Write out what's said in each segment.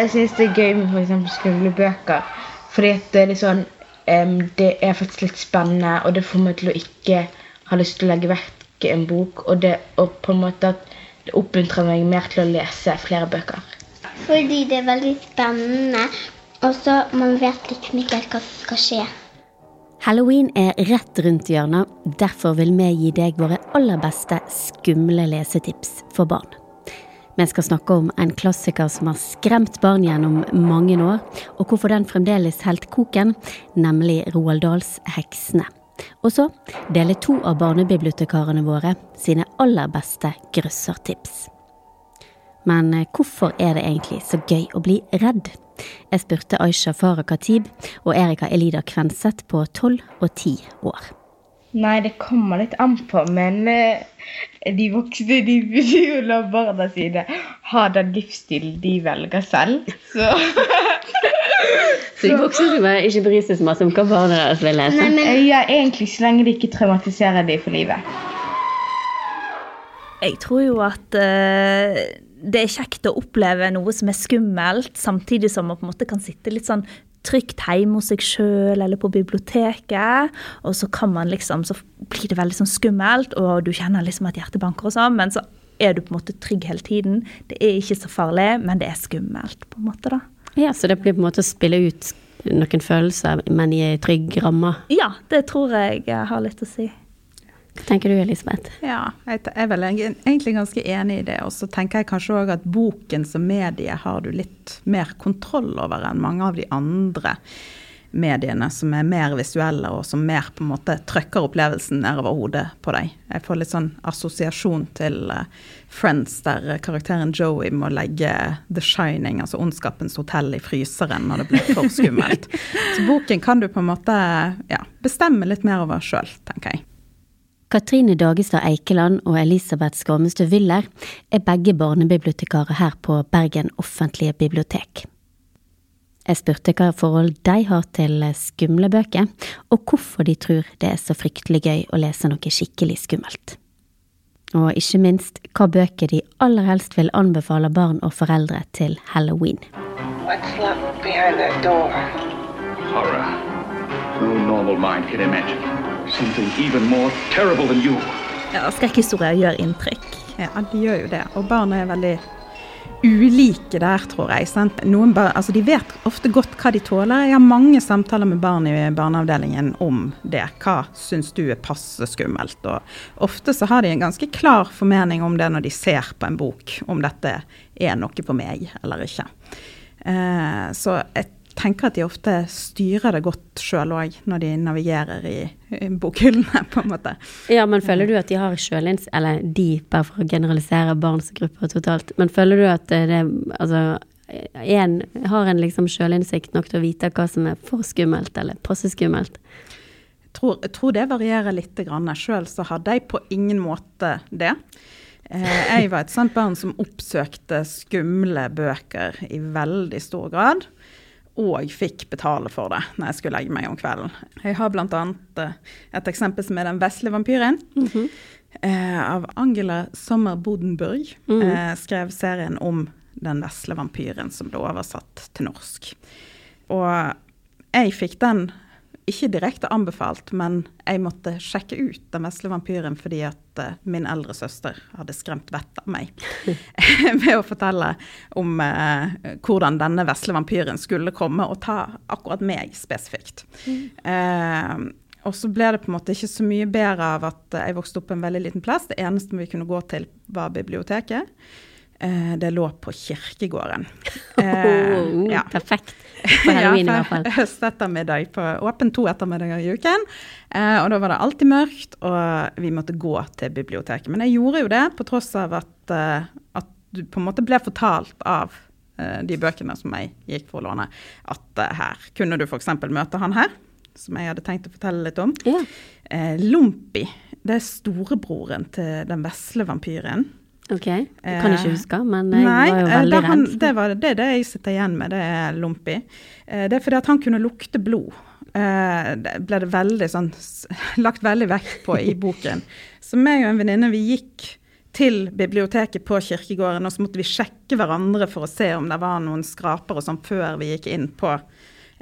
Jeg syns det er gøy med f.eks. skumle bøker. Fordi at det er litt sånn um, Det er faktisk litt spennende, og det får meg til å ikke ha lyst til å legge vekk en bok. Og, det, og på en måte at det oppmuntrer meg mer til å lese flere bøker. Fordi det er veldig spennende, og så man vet liksom ikke hva som skal skje. Halloween er rett rundt hjørnet, derfor vil vi gi deg våre aller beste skumle lesetips for barn. Vi skal snakke om en klassiker som har skremt barn gjennom mange år, og hvorfor den fremdeles helt koken, nemlig Roald Dahls Heksene. Og så dele to av barnebibliotekarene våre sine aller beste grøssertips. Men eh, hvorfor er det egentlig så gøy å bli redd? Jeg spurte Aisha Farah Khatib og Erika Elida Kvenseth på 12 og 10 år. Nei, det kommer litt an på, men eh, de voksne de vil jo la barna sine ha den livsstilen de velger selv. Så Så de voksne skal bare ikke bry seg så mye om hva barna deres vil lese? Nei, men ja, egentlig så lenge de ikke traumatiserer dem for livet. Jeg tror jo at uh det er kjekt å oppleve noe som er skummelt, samtidig som man på en måte kan sitte litt sånn trygt hjemme hos seg sjøl eller på biblioteket. Og så kan man liksom, så blir det veldig sånn skummelt, og du kjenner liksom at hjertet banker og sånn, men så er du på en måte trygg hele tiden. Det er ikke så farlig, men det er skummelt, på en måte, da. Ja, Så det blir på en måte å spille ut noen følelser, men i ei trygg ramme. Ja, det tror jeg har litt å si. Hva tenker du, Elisabeth? Ja, jeg er vel egentlig ganske enig i det. Og så tenker jeg kanskje òg at boken som medie har du litt mer kontroll over enn mange av de andre mediene som er mer visuelle, og som mer på en måte trykker opplevelsen nedover hodet på deg. Jeg får litt sånn assosiasjon til eh, Friends, der karakteren Joey må legge The Shining, altså Ondskapens hotell, i fryseren når det blir for skummelt. Så boken kan du på en måte ja, bestemme litt mer over sjøl, tenker jeg. Katrine Dagestad Eikeland og Elisabeth Skarmestø Willer er begge barnebibliotekarer her på Bergen offentlige bibliotek. Jeg spurte hva forhold de har til skumle bøker, og hvorfor de tror det er så fryktelig gøy å lese noe skikkelig skummelt. Og ikke minst hva bøker de aller helst vil anbefale barn og foreldre til halloween. What's locked behind that door? Horror. No normal mind can imagine. Something even more terrible than you. Ja, Skrekkhistorier gjør inntrykk. Ja, de gjør jo det. Og barn er veldig ulike der, tror jeg. Sant? Noen barn, altså de vet ofte godt hva de tåler. Jeg har mange samtaler med barn i barneavdelingen om det. Hva syns du er passe skummelt? Og ofte så har de en ganske klar formening om det når de ser på en bok, om dette er noe for meg eller ikke. Eh, så jeg tenker at de ofte styrer det godt sjøl òg, når de navigerer i, i bokhyllene, på en måte. Ja, men føler du at de har sjølinns... Eller de, bare for å generalisere barnsgrupper totalt. Men føler du at det altså en, har en liksom sjølinnsikt nok til å vite hva som er for skummelt eller passe skummelt? tror, jeg tror det varierer litt. Sjøl så hadde jeg på ingen måte det. Eh, jeg var et sånt barn som oppsøkte skumle bøker i veldig stor grad. Og fikk betale for det når jeg skulle legge meg om kvelden. Jeg har bl.a. et eksempel som er Den vesle vampyren. eh, av Angela Sommer Bodenburg. Eh, skrev serien om Den vesle vampyren, som ble oversatt til norsk. Og jeg fikk den ikke direkte anbefalt, men jeg måtte sjekke ut Den vesle vampyren fordi at uh, min eldre søster hadde skremt vettet av meg ved å fortelle om uh, hvordan denne vesle vampyren skulle komme og ta akkurat meg spesifikt. Eh, og så ble det på en måte ikke så mye bedre av at jeg vokste opp på en veldig liten plass. Det eneste vi kunne gå til, var biblioteket. Det lå på kirkegården. Oh, ja. Perfekt. For halloween i hvert fall. Høstettermiddag på åpen to ettermiddager i uken. Eh, og da var det alltid mørkt, og vi måtte gå til biblioteket. Men jeg gjorde jo det på tross av at, eh, at du på en måte ble fortalt av eh, de bøkene som jeg gikk for å låne, at eh, her kunne du f.eks. møte han her, som jeg hadde tenkt å fortelle litt om. Ja. Eh, Lompi, det er storebroren til den vesle vampyren. Ok. Jeg kan ikke huske, men jeg Nei, var jo eh, veldig det, han, redd. det, var, det er det jeg sitter igjen med, det er Lompi. Eh, Det er fordi at han kunne lukte blod. Eh, Det ble det veldig sånn lagt veldig vekt på i boken. Så meg og en venninne vi gikk til biblioteket på kirkegården, og så måtte vi sjekke hverandre for å se om det var noen skraper og sånn før vi gikk inn på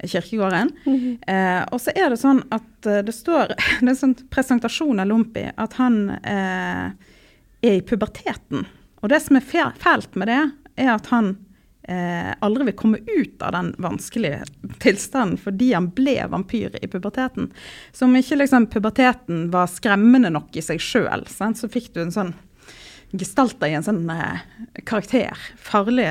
kirkegården. eh, og så er det sånn at eh, det står Det er en sånn presentasjon av Lompi at han eh, er i puberteten. Og det som er fælt med det, er at han eh, aldri vil komme ut av den vanskelige tilstanden fordi han ble vampyr i puberteten. Så om ikke liksom puberteten var skremmende nok i seg sjøl, så fikk du en sånn gestalta i en sånn eh, karakter. Farlige,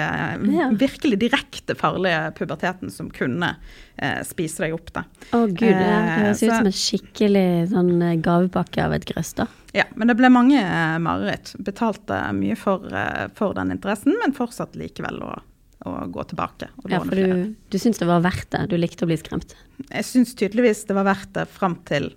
Ja. virkelig direkte farlige puberteten som kunne eh, spise deg opp. da. Å gud, det Eh, høres ut som en skikkelig sånn eh, gavepakke av et grøss, da. Ja, men det ble mange eh, mareritt. Betalte mye for, eh, for den interessen, men fortsatt likevel å, å gå tilbake. Ja, for du, du syns det var verdt det? Du likte å bli skremt? Jeg syns tydeligvis det var verdt det fram til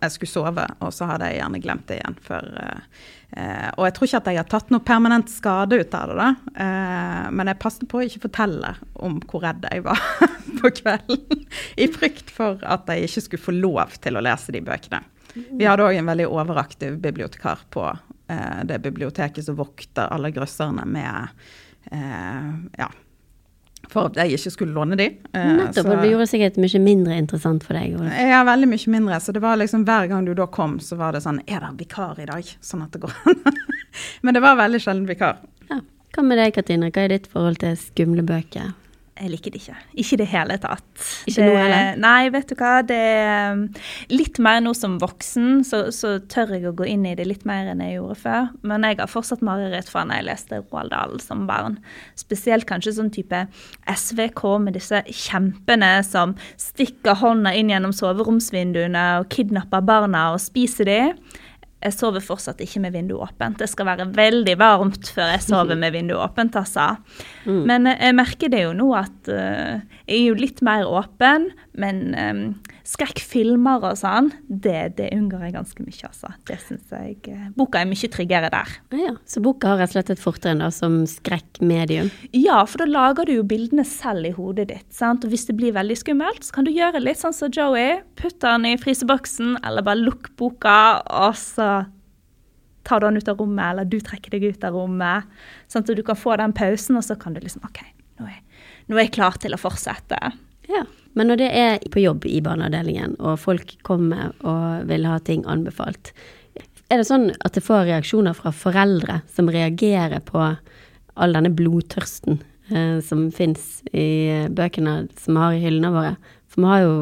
jeg skulle sove, og så hadde jeg gjerne glemt det igjen For, eh, eh, Og jeg tror ikke at jeg har tatt noe permanent skade ut av det, da. Eh, men jeg passet på å ikke fortelle om hvor redd jeg var på kvelden. I frykt for at jeg ikke skulle få lov til å lese de bøkene. Vi hadde òg en veldig overaktiv bibliotekar på eh, det biblioteket som vokter alle grøsserne med eh, Ja. For at jeg ikke skulle låne de. Eh, Nettopp, så- det gjorde sikkert mye mindre interessant for deg. Eller? ja, veldig mye mindre. Så det var liksom hver gang du da kom, så var det sånn Er det vikar i dag? Sånn at det går an. Men det var veldig sjelden vikar. Ja. Hva med deg, Katrine? Hva er ditt forhold til skumle bøker? Jeg liker det ikke. Ikke i det hele tatt. Ikke det, noe heller? Nei, vet du hva. Det er um, litt mer nå som voksen, så, så tør jeg å gå inn i det litt mer enn jeg gjorde før. Men jeg har fortsatt mareritt fra når jeg leste Roald Dahl som barn. Spesielt kanskje sånn type SVK med disse kjempene som stikker hånda inn gjennom soveromsvinduene og kidnapper barna og spiser de. Jeg sover fortsatt ikke med vinduet åpent. Det skal være veldig varmt før jeg sover med vinduet åpent, altså. Men eh, jeg merker det jo nå at uh, jeg er jo litt mer åpen, men um, skrekkfilmer og sånn, det, det unngår jeg ganske mye, altså. Det syns jeg eh, Boka er mye tryggere der. Ja. Så boka har rett og slett et fortrinn da, som skrekkmedium. Ja, for da lager du jo bildene selv i hodet ditt. sant? Og hvis det blir veldig skummelt, så kan du gjøre litt sånn som Joey. Putte den i fryseboksen, eller bare lukk boka, og så tar du den ut av rommet, eller du trekker deg ut av rommet. Sånn at du kan få den pausen, og så kan du liksom OK, nå er, nå er jeg klar til å fortsette. Ja. Men når det er på jobb i barneavdelingen, og folk kommer og vil ha ting anbefalt, er det sånn at det får reaksjoner fra foreldre som reagerer på all denne blodtørsten eh, som fins i eh, bøkene som vi har i hyllene våre? For vi har jo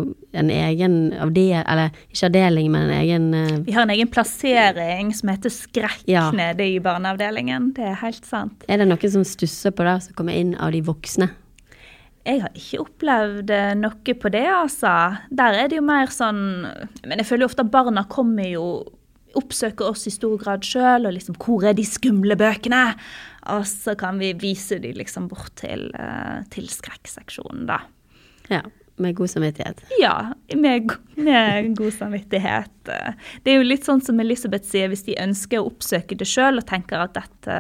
en egen avdeling, eller ikke avdeling, men en egen eh, Vi har en egen plassering som heter Skrekk Ja. nede i barneavdelingen. Det er helt sant. Er det noen som stusser på det, som kommer inn av de voksne? Jeg har ikke opplevd eh, noe på det, altså. Der er det jo mer sånn Men jeg føler jo ofte at barna kommer jo Oppsøker oss i stor grad sjøl, og liksom 'Hvor er de skumle bøkene?' Og så kan vi vise de liksom bort til, eh, til skrekkseksjonen, da. Ja, med god samvittighet. Ja, med, med god samvittighet. Det er jo litt sånn som Elisabeth sier, hvis de ønsker å oppsøke det sjøl og tenker at dette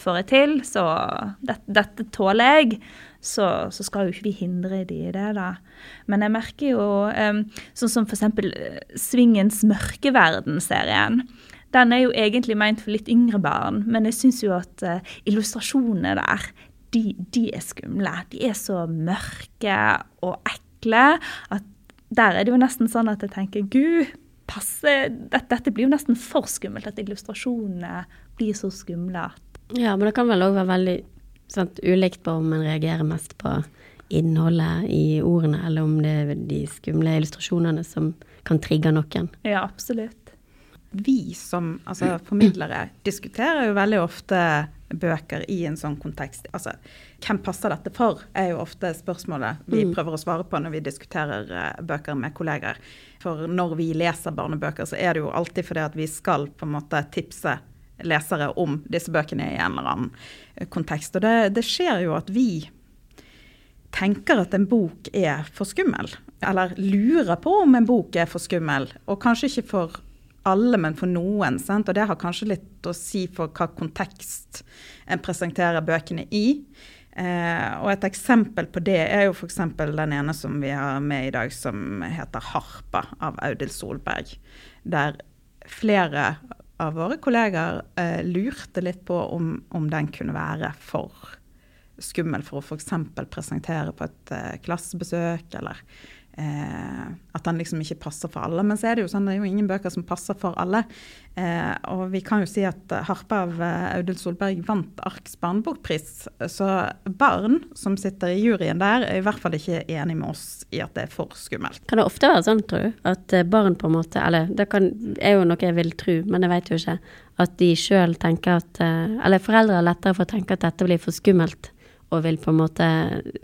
får jeg til, så dette, dette tåler jeg, så, så skal jo ikke vi hindre de i det, da. Men jeg merker jo, um, sånn som eksempel eh, Svingens mørkeverden-serien. Den er jo egentlig meint for litt yngre barn, men jeg syns jo at uh, illustrasjonene der, de, de er skumle. De er så mørke og ekle at der er det jo nesten sånn at jeg tenker Gud, passe dette, dette blir jo nesten for skummelt. At illustrasjonene blir så skumle. Ja, men det kan vel òg være veldig sant, ulikt på om en reagerer mest på innholdet i ordene, eller om det er de skumle illustrasjonene som kan trigge noen. Ja, absolutt. Vi som altså, formidlere diskuterer jo veldig ofte bøker i en sånn kontekst. Altså, hvem passer dette for, er jo ofte spørsmålet vi prøver å svare på når vi diskuterer eh, bøker med kolleger. For når vi leser barnebøker, så er det jo alltid fordi at vi skal på en måte tipse lesere om disse bøkene i en eller annen eh, kontekst. Og det, det skjer jo at vi tenker at en bok er for skummel. Eller lurer på om en bok er for skummel. Og kanskje ikke for alle, men for noen. Sant? Og det har kanskje litt å si for hva kontekst en presenterer bøkene i. Eh, og et eksempel på det er jo f.eks. den ene som vi har med i dag, som heter 'Harpa' av Audhild Solberg. Der flere av våre kolleger eh, lurte litt på om, om den kunne være for skummel for å f.eks. presentere på et eh, klassebesøk, eller eh, at den liksom ikke passer for alle. Men så er det jo sånn, det er jo ingen bøker som passer for alle. Eh, og vi kan jo si at Harpe av eh, Audun Solberg vant Arks barnebokpris. Så barn som sitter i juryen der, er i hvert fall ikke enig med oss i at det er for skummelt. Kan det ofte være sånn, tror du? At eh, barn på en måte Eller det kan, er jo noe jeg vil tro, men jeg vet jo ikke. At de sjøl tenker at eh, Eller foreldre har lettere for å tenke at dette blir for skummelt, og vil på en måte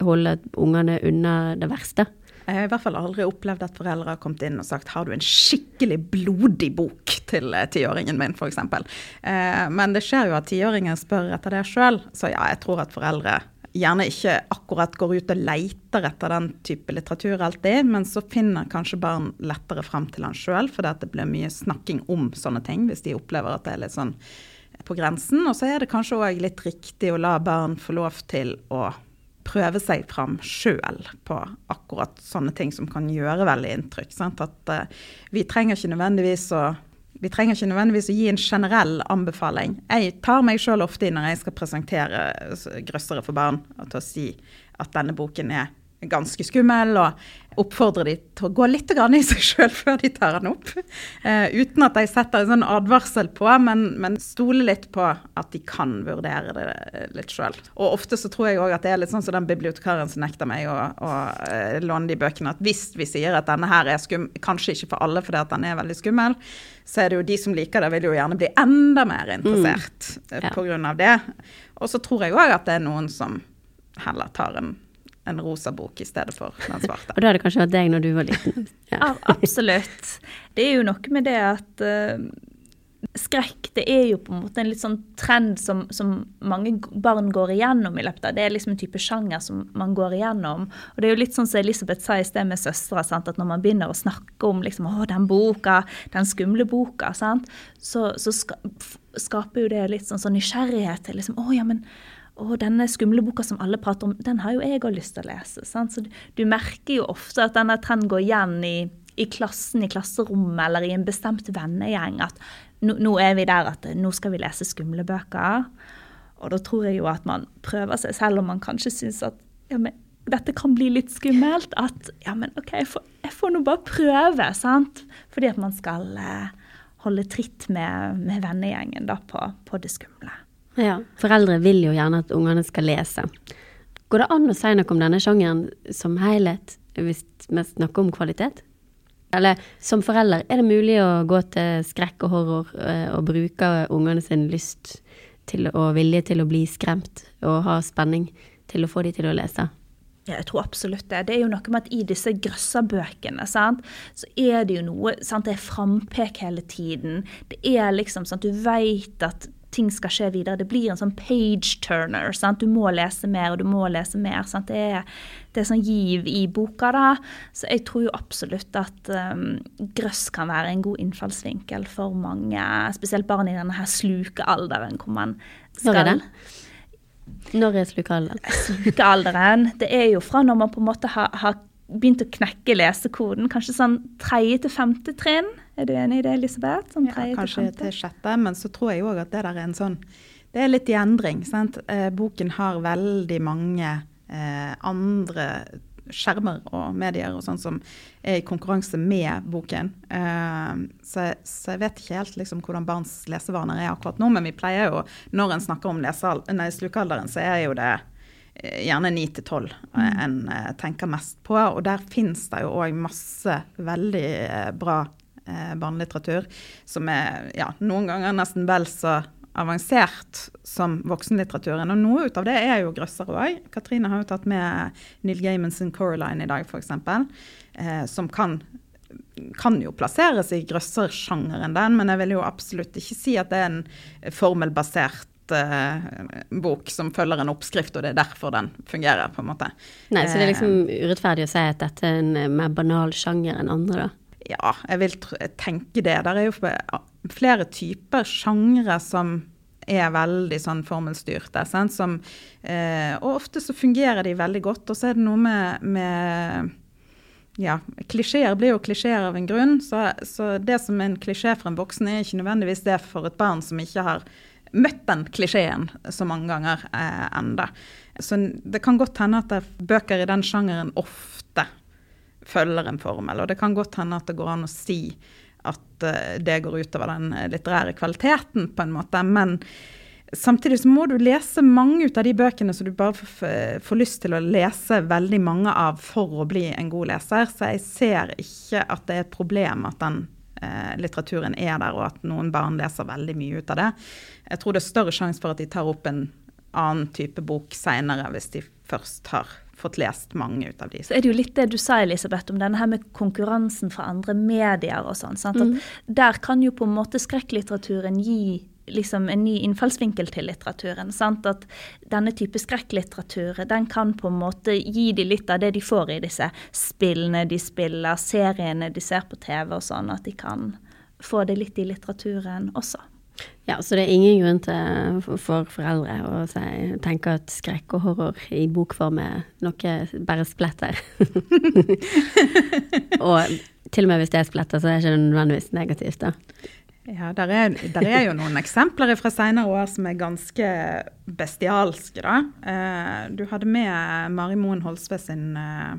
holde ungene unna det verste. Jeg har i hvert fall aldri opplevd at foreldre har kommet inn og sagt har du en skikkelig blodig bok til eh, tiåringen min, f.eks. Eh, men det skjer jo at tiåringen spør etter det sjøl, så ja, jeg tror at foreldre gjerne ikke akkurat går ut og leter etter den type litteratur alltid, men så finner kanskje barn lettere frem til han sjøl, fordi det blir mye snakking om sånne ting, hvis de opplever at det er litt sånn på grensen. Og så er det kanskje òg litt riktig å la barn få lov til å prøve seg fram sjøl på akkurat sånne ting som kan gjøre veldig inntrykk. Sant? At uh, vi trenger ikke nødvendigvis å vi trenger ikke nødvendigvis å gi en generell anbefaling. Jeg tar meg sjøl ofte i når jeg skal presentere grøssere for barn, til å si at denne boken er ganske skummel, og oppfordrer de til å gå litt i seg sjøl før de tar den opp. Uh, uten at de setter en sånn advarsel på, men, men stole litt på at de kan vurdere det litt sjøl. Og ofte så tror jeg òg at det er litt sånn som den bibliotekaren som nekter meg å, å uh, låne de bøkene, at hvis vi sier at denne her er skum, kanskje ikke for alle fordi at den er veldig skummel, så er det jo de som liker det, vil jo gjerne bli enda mer interessert mm. ja. pga. det. Og så tror jeg òg at det er noen som heller tar en en rosa bok i stedet for den svarte. Og da hadde det kanskje vært deg når du var liten? Ja. Absolutt. Det er jo noe med det at uh, skrekk det er jo på en måte en litt sånn trend som, som, mange barn går igjennom i løpet av Det er liksom en type sjanger som man går igjennom. Og det er jo litt sånn som Elisabeth sa i sted med søstera, at når man begynner å snakke om liksom, å, den boka, den skumle boka, sant? så, så ska, skaper jo det litt sånn, sånn nysgjerrighet til liksom, å ja, men og denne skumle boka som alle prater om, den har jo jeg òg lyst til å lese. Sant? Så du, merker jo ofte at denne trenden går igjen i, i, klassen, i klasserommet eller i en bestemt vennegjeng. At nå, nå, er vi der at nå skal vi lese skumle bøker. Og da tror jeg jo at man prøver seg, selv om man kanskje syns at ja, men, dette kan bli litt skummelt. At ja, men OK, jeg får, får nå bare prøve, sant. Fordi at man skal eh, holde tritt med, med vennegjengen da på, på det skumle. Ja, Foreldre vil jo gjerne at ungene skal lese. Går det an å si noe om denne sjangeren som helhet, hvis vi snakker om kvalitet? Eller som forelder, er det mulig å gå til skrekk og horror eh, og bruke ungene sin lyst til, og vilje til å bli skremt og ha spenning til å få de til å lese? Ja, jeg tror absolutt det. Det er jo noe med at i disse grøssabøkene, sant, så er det jo noe sant, Det er frampek hele tiden. Det er liksom sånn at du veit at ting skal skje videre. Det blir en sånn page turner. Sant? Du må lese mer, og du må lese mer. Sant? Det er, det er sånn giv i boka, da. Så jeg tror jo absolutt at um, grøss kan være en god innfallsvinkel for mange, spesielt barn i denne her slukealderen hvor man skal Når er det? Når er slukealderen? Slukealderen. Det er jo fra når man på en måte har, har begynt å knekke lesekoden. Kanskje sånn tredje til femte trinn. Er du enig i det, Elisabeth? Sånn ja, kanskje til, til sjette, men så tror jeg òg at det der er en sånn Det er litt i endring. sant? Eh, boken har veldig mange eh, andre skjermer og medier og sånn som er i konkurranse med boken. Eh, så, så, jeg vet ikke helt liksom, hvordan barns lesevaner er akkurat nå, men vi pleier jo, når en snakker om slukalderen så er jo det Eh, gjerne ni til tolv eh, en eh, tenker mest på. Og der finnes det jo òg masse veldig bra barnelitteratur som er ja, noen ganger nesten vel så avansert som voksenlitteraturen. Og noe ut av det er jo grøssere òg. Katrine har jo tatt med Neil Gaiman sin 'Coraline' i dag, f.eks. Eh, som kan, kan jo plasseres i grøssersjangeren, den, men jeg vil jo absolutt ikke si at det er en formelbasert eh, bok som følger en oppskrift, og det er derfor den fungerer, på en måte. Nei, Så det er liksom eh, urettferdig å si at dette er en eh, mer banal sjanger enn andre, da? Ja, jeg vil tenke det. Der er jo flere typer sjangre som er veldig sånn formelstyrte. Som, eh, og ofte så fungerer de veldig godt. Og så er det noe med, med ja, klisjeer blir jo klisjeer av en grunn. Så, så det som er en klisjé for en voksen, er ikke nødvendigvis det for et barn som ikke har møtt den klisjeen så mange ganger eh, enda. Så det kan godt hende at det, bøker i den sjangeren ofte følger en formel. Og det kan godt hende at det går an å si at eh, det går utover den litterære kvaliteten, på en måte. Men Samtidig så må du lese mange ut av de bøkene som du bare får, får, lyst til å lese veldig mange av for å bli en god leser. Så jeg ser ikke at det er et problem at den eh, litteraturen er der, og at noen barn leser veldig mye ut av det. Jeg tror det er større sjanse for at de tar opp en annen type bok seinere, hvis de først har fått lest mange ut av de. Så er det jo litt det du sa, Elisabeth, om denne her med konkurransen fra andre medier og sånn. Mm. Der kan jo på en måte skrekklitteraturen gi liksom en ny innfallsvinkel til litteraturen. Sant? At denne type skrekklitteratur den kan på en måte gi de litt av det de får i disse spillene de spiller, seriene de ser på TV og sånn, at de kan få det litt i litteraturen også. Ja, så det er ingen grunn til for foreldre å tenke at skrekk og horror i bokform er noe bare spletter. og til og med hvis det er spletter, så er det ikke nødvendigvis negativt, da. Ja, der er, der er, jo noen eksempler fra seinere år som er ganske bestialske, da. Eh, du hadde med Mari Moen Holsve sin eh,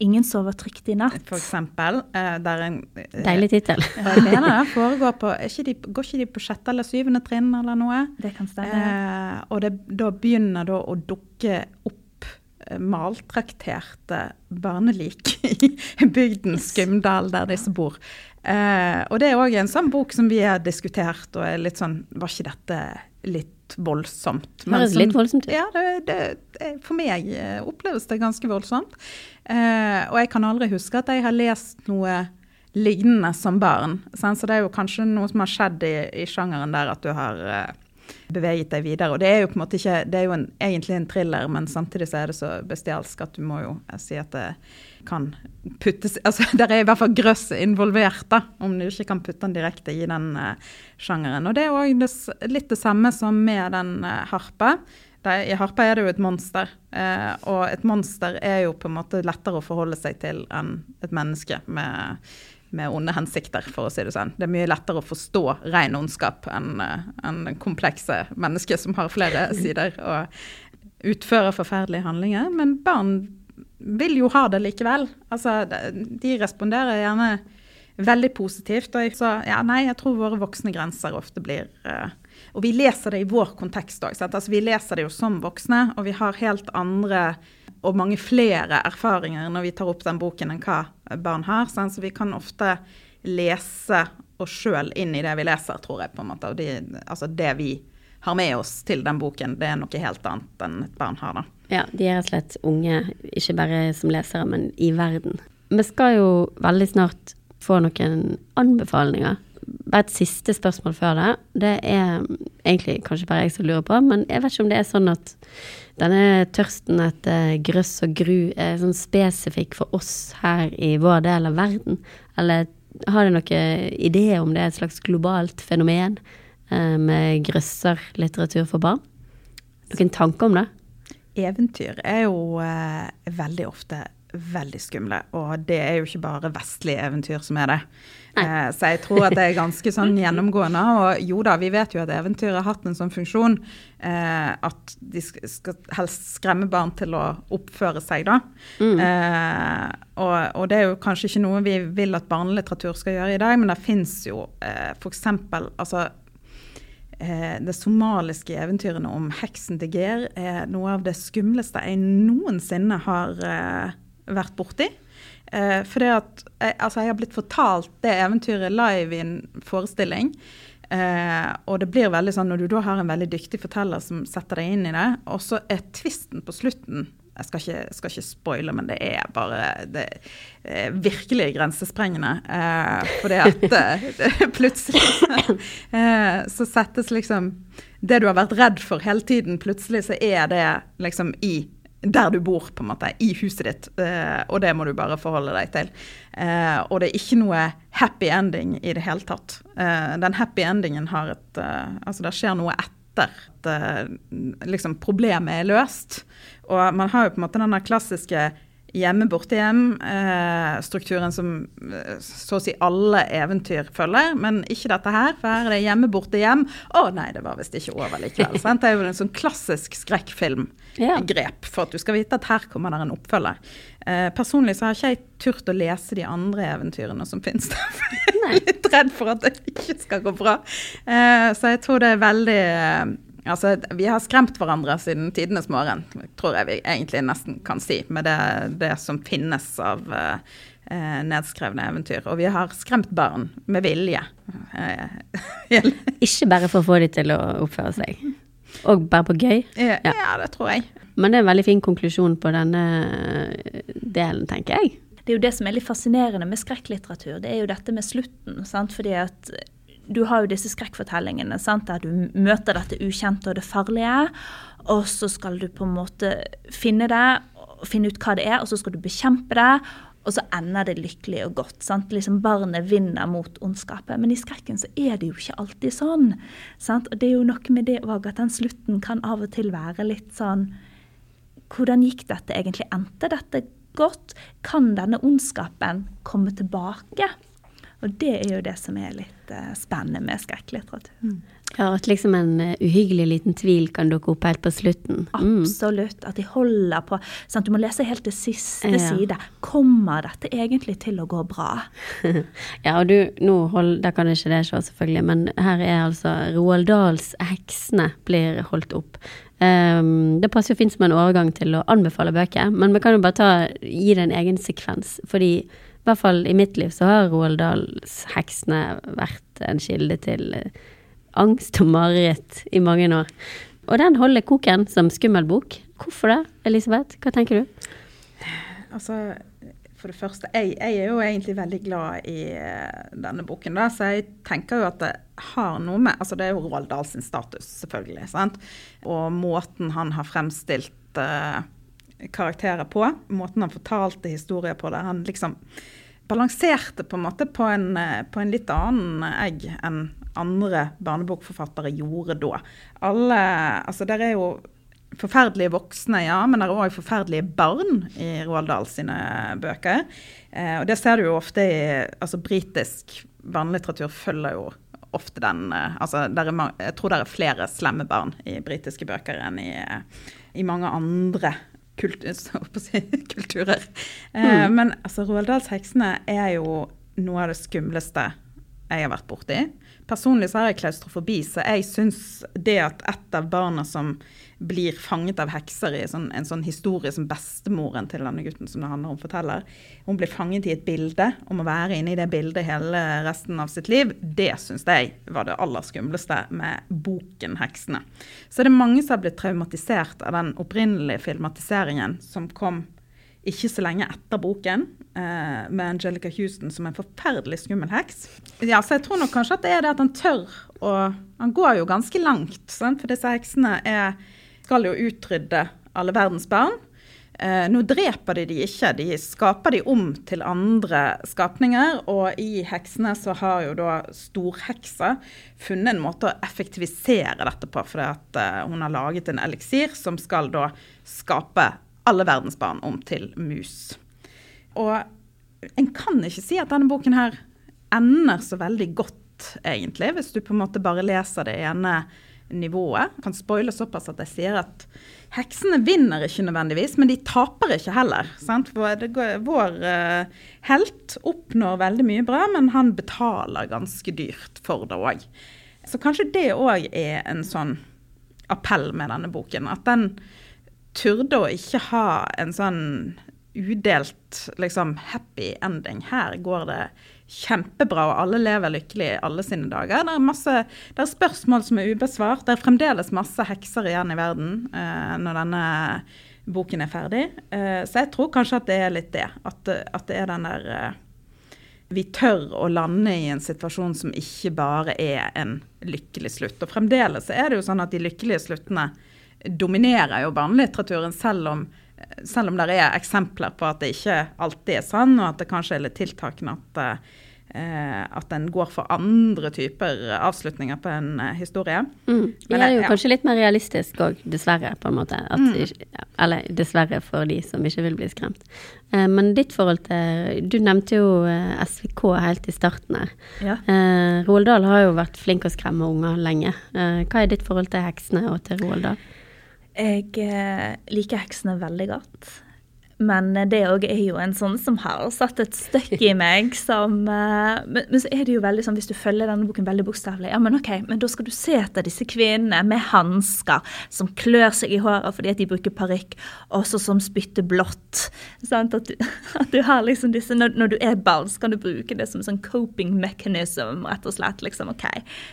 'Ingen sover trygt i natt'. For eksempel. Eh, der en, eh, Deilig tittel. det foregår på ikke de, Går ikke de på sjette eller syvende trinn eller noe? Det kan stemme. Eh, og det, da begynner da å dukke opp eh, maltrakterte barnelik i bygden Skumdal, der disse bor. Eh, og det er òg en sånn bok som vi har diskutert, og er litt sånn Var ikke dette litt voldsomt? Men Høres litt voldsomt ut. Ja, det, det, for meg eh, oppleves det ganske voldsomt. Eh, og jeg kan aldri huske at jeg har lest noe lignende som barn. Så det er jo kanskje noe som har skjedd i, i sjangeren der, at du har eh, beveget deg videre. Og det er jo på en måte ikke, det er jo en, egentlig en thriller, men samtidig så er det så bestialsk at du må jo si at det kan puttes altså Der er i hvert fall grøss involvert, da, om du ikke kan putte den direkte i den uh, sjangeren. Og det er òg litt det samme som med den uh, harpa. Der, I harpa er det jo et monster, uh, og et monster er jo på en måte lettere å forholde seg til enn et menneske med med onde hensikter, for å si det sånn. Det er mye lettere å forstå ren ondskap enn en komplekse mennesker som har flere sider og utfører forferdelige handlinger. Men barn vil jo ha det likevel. Altså, de responderer gjerne veldig positivt. Og så, ja, nei, jeg tror våre voksne grenser ofte blir uh, Og vi leser det i vår kontekst òg. Altså, vi leser det jo som voksne, og vi har helt andre og mange flere erfaringer når vi tar opp den boken enn hva barn har. Sant? Så vi kan ofte lese oss sjøl inn i det vi leser, tror jeg. på en måte. Og de, altså det vi har med oss til den boken, det er noe helt annet enn et barn har. da. Ja, de er rett og slett unge, ikke bare som lesere, men i verden. Vi skal jo veldig snart få noen anbefalinger. Bare et siste spørsmål før det. Det er egentlig kanskje bare jeg som lurer på, men jeg vet ikke om det er sånn at denne tørsten etter grøss og gru er sånn spesifikk for oss her i vår del av verden? Eller har du noen idé om det er et slags globalt fenomen med grøsserlitteratur for barn? Noen tanker om det? Eventyr er jo eh, veldig ofte veldig skumle, og det er jo ikke bare vestlige eventyr som er det. Eh, så jeg tror at det er ganske sånn gjennomgående. Og jo da, vi vet jo at eventyr har hatt en sånn funksjon eh, at de skal helst skremme barn til å oppføre seg, da. Mm. Eh, og, og, det er jo kanskje ikke noe vi vil at barnelitteratur skal gjøre i dag, men det fins jo eh, f.eks. altså eh, det somaliske eventyrene om heksen til Ger er noe av det skumleste jeg noensinne har eh, vært borti. Eh, for det at jeg, altså jeg har blitt fortalt det eventyret live i en forestilling. Eh, og det blir veldig sånn når du da har en veldig dyktig forteller som setter deg inn i det, og så er tvisten på slutten jeg skal ikke, skal ikke, spoile, men det er bare det er virkelig grensesprengende. Eh, fordi at eh, plutselig eh, så settes liksom Det du har vært redd for hele tiden, plutselig så er det liksom i der du bor, på en måte, i huset ditt. Eh, og det må du bare forholde deg til. Eh, og det er ikke noe happy ending i det hele tatt. Eh, den happy endingen har et Altså, det skjer noe etter at liksom, problemet er løst. Og man har jo på en måte denne klassiske hjemme borte hjem-strukturen som eh, så å si alle eventyr følger, men ikke dette her. For her er det hjemme borte hjem. Å nei, det var visst ikke over likevel. sant? Det er jo en sånn klassisk skrekkfilmgrep for at du skal vite at her kommer det en oppfølger. Eh, personlig så har ikke jeg turt å lese de andre eventyrene som finnes der. for Jeg er litt redd for at det ikke skal gå bra. Eh, så jeg tror det er veldig eh, Altså, vi har skremt hverandre siden tidenes morgen, tror jeg vi egentlig nesten kan si, med det, det som finnes av eh, eh, nedskrevne eventyr. Og vi har skremt barn med vilje. Eh, Ikke bare for å få de til å oppføre seg, og bare på gøy. ja. Ja. ja, det tror jeg. Men det er en veldig fin konklusjon på denne delen, tenker jeg. Det er jo det som er litt fascinerende med skrekklitteratur. Det er jo dette med slutten. Sant? Fordi at du har jo disse skrekkfortellingene sant? der du møter dette ukjente og det farlige. Og så skal du på en måte finne det, finne ut hva det er, og så skal du bekjempe det. Og så ender det lykkelig og godt. Sant? Liksom Barnet vinner mot ondskapet. Men i skrekken så er det jo ikke alltid sånn. Sant? Og det er jo noe med det òg at den slutten kan av og til være litt sånn Hvordan gikk dette egentlig? Endte dette godt? Kan denne ondskapen komme tilbake? Og det er jo det som er litt eh, spennende med skrekklitteratur. Ja, At liksom en eh, uhyggelig liten tvil kan dukke opp helt på slutten. Mm. Absolutt. At de holder på. Sant? Du må lese helt til siste Ja. side. Kommer dette egentlig til å gå bra? Ja, og du, nå hold, da kan ikke det skje, selvfølgelig, men her er altså Roald Dahls 'Heksene' blir holdt opp. Ehm, det passer jo fint som en overgang til å anbefale bøker, men vi kan jo bare ta, gi det en egen sekvens. Fordi i hvert fall i mitt liv så har Roald Dahls 'Heksene' vært en kilde til eh, angst og mareritt i mange år. Og den holder koken som skummel bok. Hvorfor det, Elisabeth? Hva tenker du? Altså, for det første, jeg, jeg er jo egentlig veldig glad i eh, denne boken, da, så jeg tenker jo at det har noe med Altså, det er jo Roald Dahl sin status, selvfølgelig, sant. Og måten han har fremstilt uh, karakterer på, måten han fortalte historier på, der han liksom balanserte på en måte på en, eh, på en litt annen egg enn andre barnebokforfattere gjorde da. Alle Altså, der er jo forferdelige voksne, ja, men det er òg forferdelige barn i Roald Dahl sine bøker. Eh, og det ser du jo ofte i altså Britisk barnelitteratur følger jo ofte den eh, altså er, Jeg tror det er flere slemme barn i britiske bøker enn i, eh, i mange andre kult, si, kulturer. Eh, Men altså, Roald Dahls 'Heksene' er jo noe av det skumleste jeg har vært borti. Personlig så har jeg klaustrofobi, så jeg syns det at et av barna som blir fanget av hekser i sånn, en sånn historie som bestemoren til denne gutten som det handler om, forteller, hun blir fanget i et bilde og må være inne i det bildet hele resten av sitt liv, det syns jeg var det aller skumleste med boken 'Heksene'. Så det er mange som har blitt traumatisert av den opprinnelige filmatiseringen som kom ikke så lenge etter boken, eh, med Angelica Houston som en forferdelig skummel heks. Ja, så jeg tror nok kanskje at det er det at han tør å Han går jo ganske langt, sant? for disse heksene er, skal jo utrydde alle verdens barn. Eh, nå dreper de de ikke, de skaper de om til andre skapninger. Og i heksene så har jo da storheksa funnet en måte å effektivisere dette på, For eh, hun har laget en eliksir som skal da skape alle verdens barn om til mus. Og en kan ikke si at denne boken her ender så veldig godt, egentlig, hvis du på en måte bare leser det ene nivået. Jeg kan spoile såpass at jeg sier at heksene vinner ikke nødvendigvis, men de taper ikke heller. Sant? Vår eh, helt oppnår veldig mye bra, men han betaler ganske dyrt for det òg. Så kanskje det òg er en sånn appell med denne boken. At den turde å ikke ha en sånn udelt liksom happy ending. Her går det kjempebra, og alle lever lykkelig alle sine dager. Det er, masse, det er spørsmål som er ubesvart. Det er fremdeles masse hekser igjen i verden eh, når denne boken er ferdig. Eh, så jeg tror kanskje at det er litt det. At, at det er den der eh, vi tør å lande i en situasjon som ikke bare er en lykkelig slutt. Og fremdeles er det jo sånn at de lykkelige sluttene dominerer jo barnelitteraturen, selv om, selv om det er eksempler på at det ikke alltid er sånn, og at det kanskje er litt tiltakende at, eh, at en går for andre typer avslutninger på en eh, historie. Mm. Det er jo ja. kanskje litt mer realistisk òg, dessverre, på en måte. At, ja, eller dessverre for de som ikke vil bli skremt. Eh, men ditt forhold til Du nevnte jo eh, SVK helt i starten her. Ja. Eh, Roald Dahl har jo vært flink å skremme unger lenge. Eh, hva er ditt forhold til heksene og til Roald Dahl? Jeg eh, liker heksene veldig godt. Men det òg er jo en sånn som har satt et støkk i meg som eh, men, men så er det jo veldig sånn, hvis du følger denne boken veldig bokstavelig Ja, men OK, men da skal du se etter disse kvinnene med hansker som klør seg i håret fordi at de bruker parykk, også som spytter blått. Sant? At, du, at du har liksom disse når, når du er barn, så kan du bruke det som sånn coping mechanism, rett og slett. liksom, OK,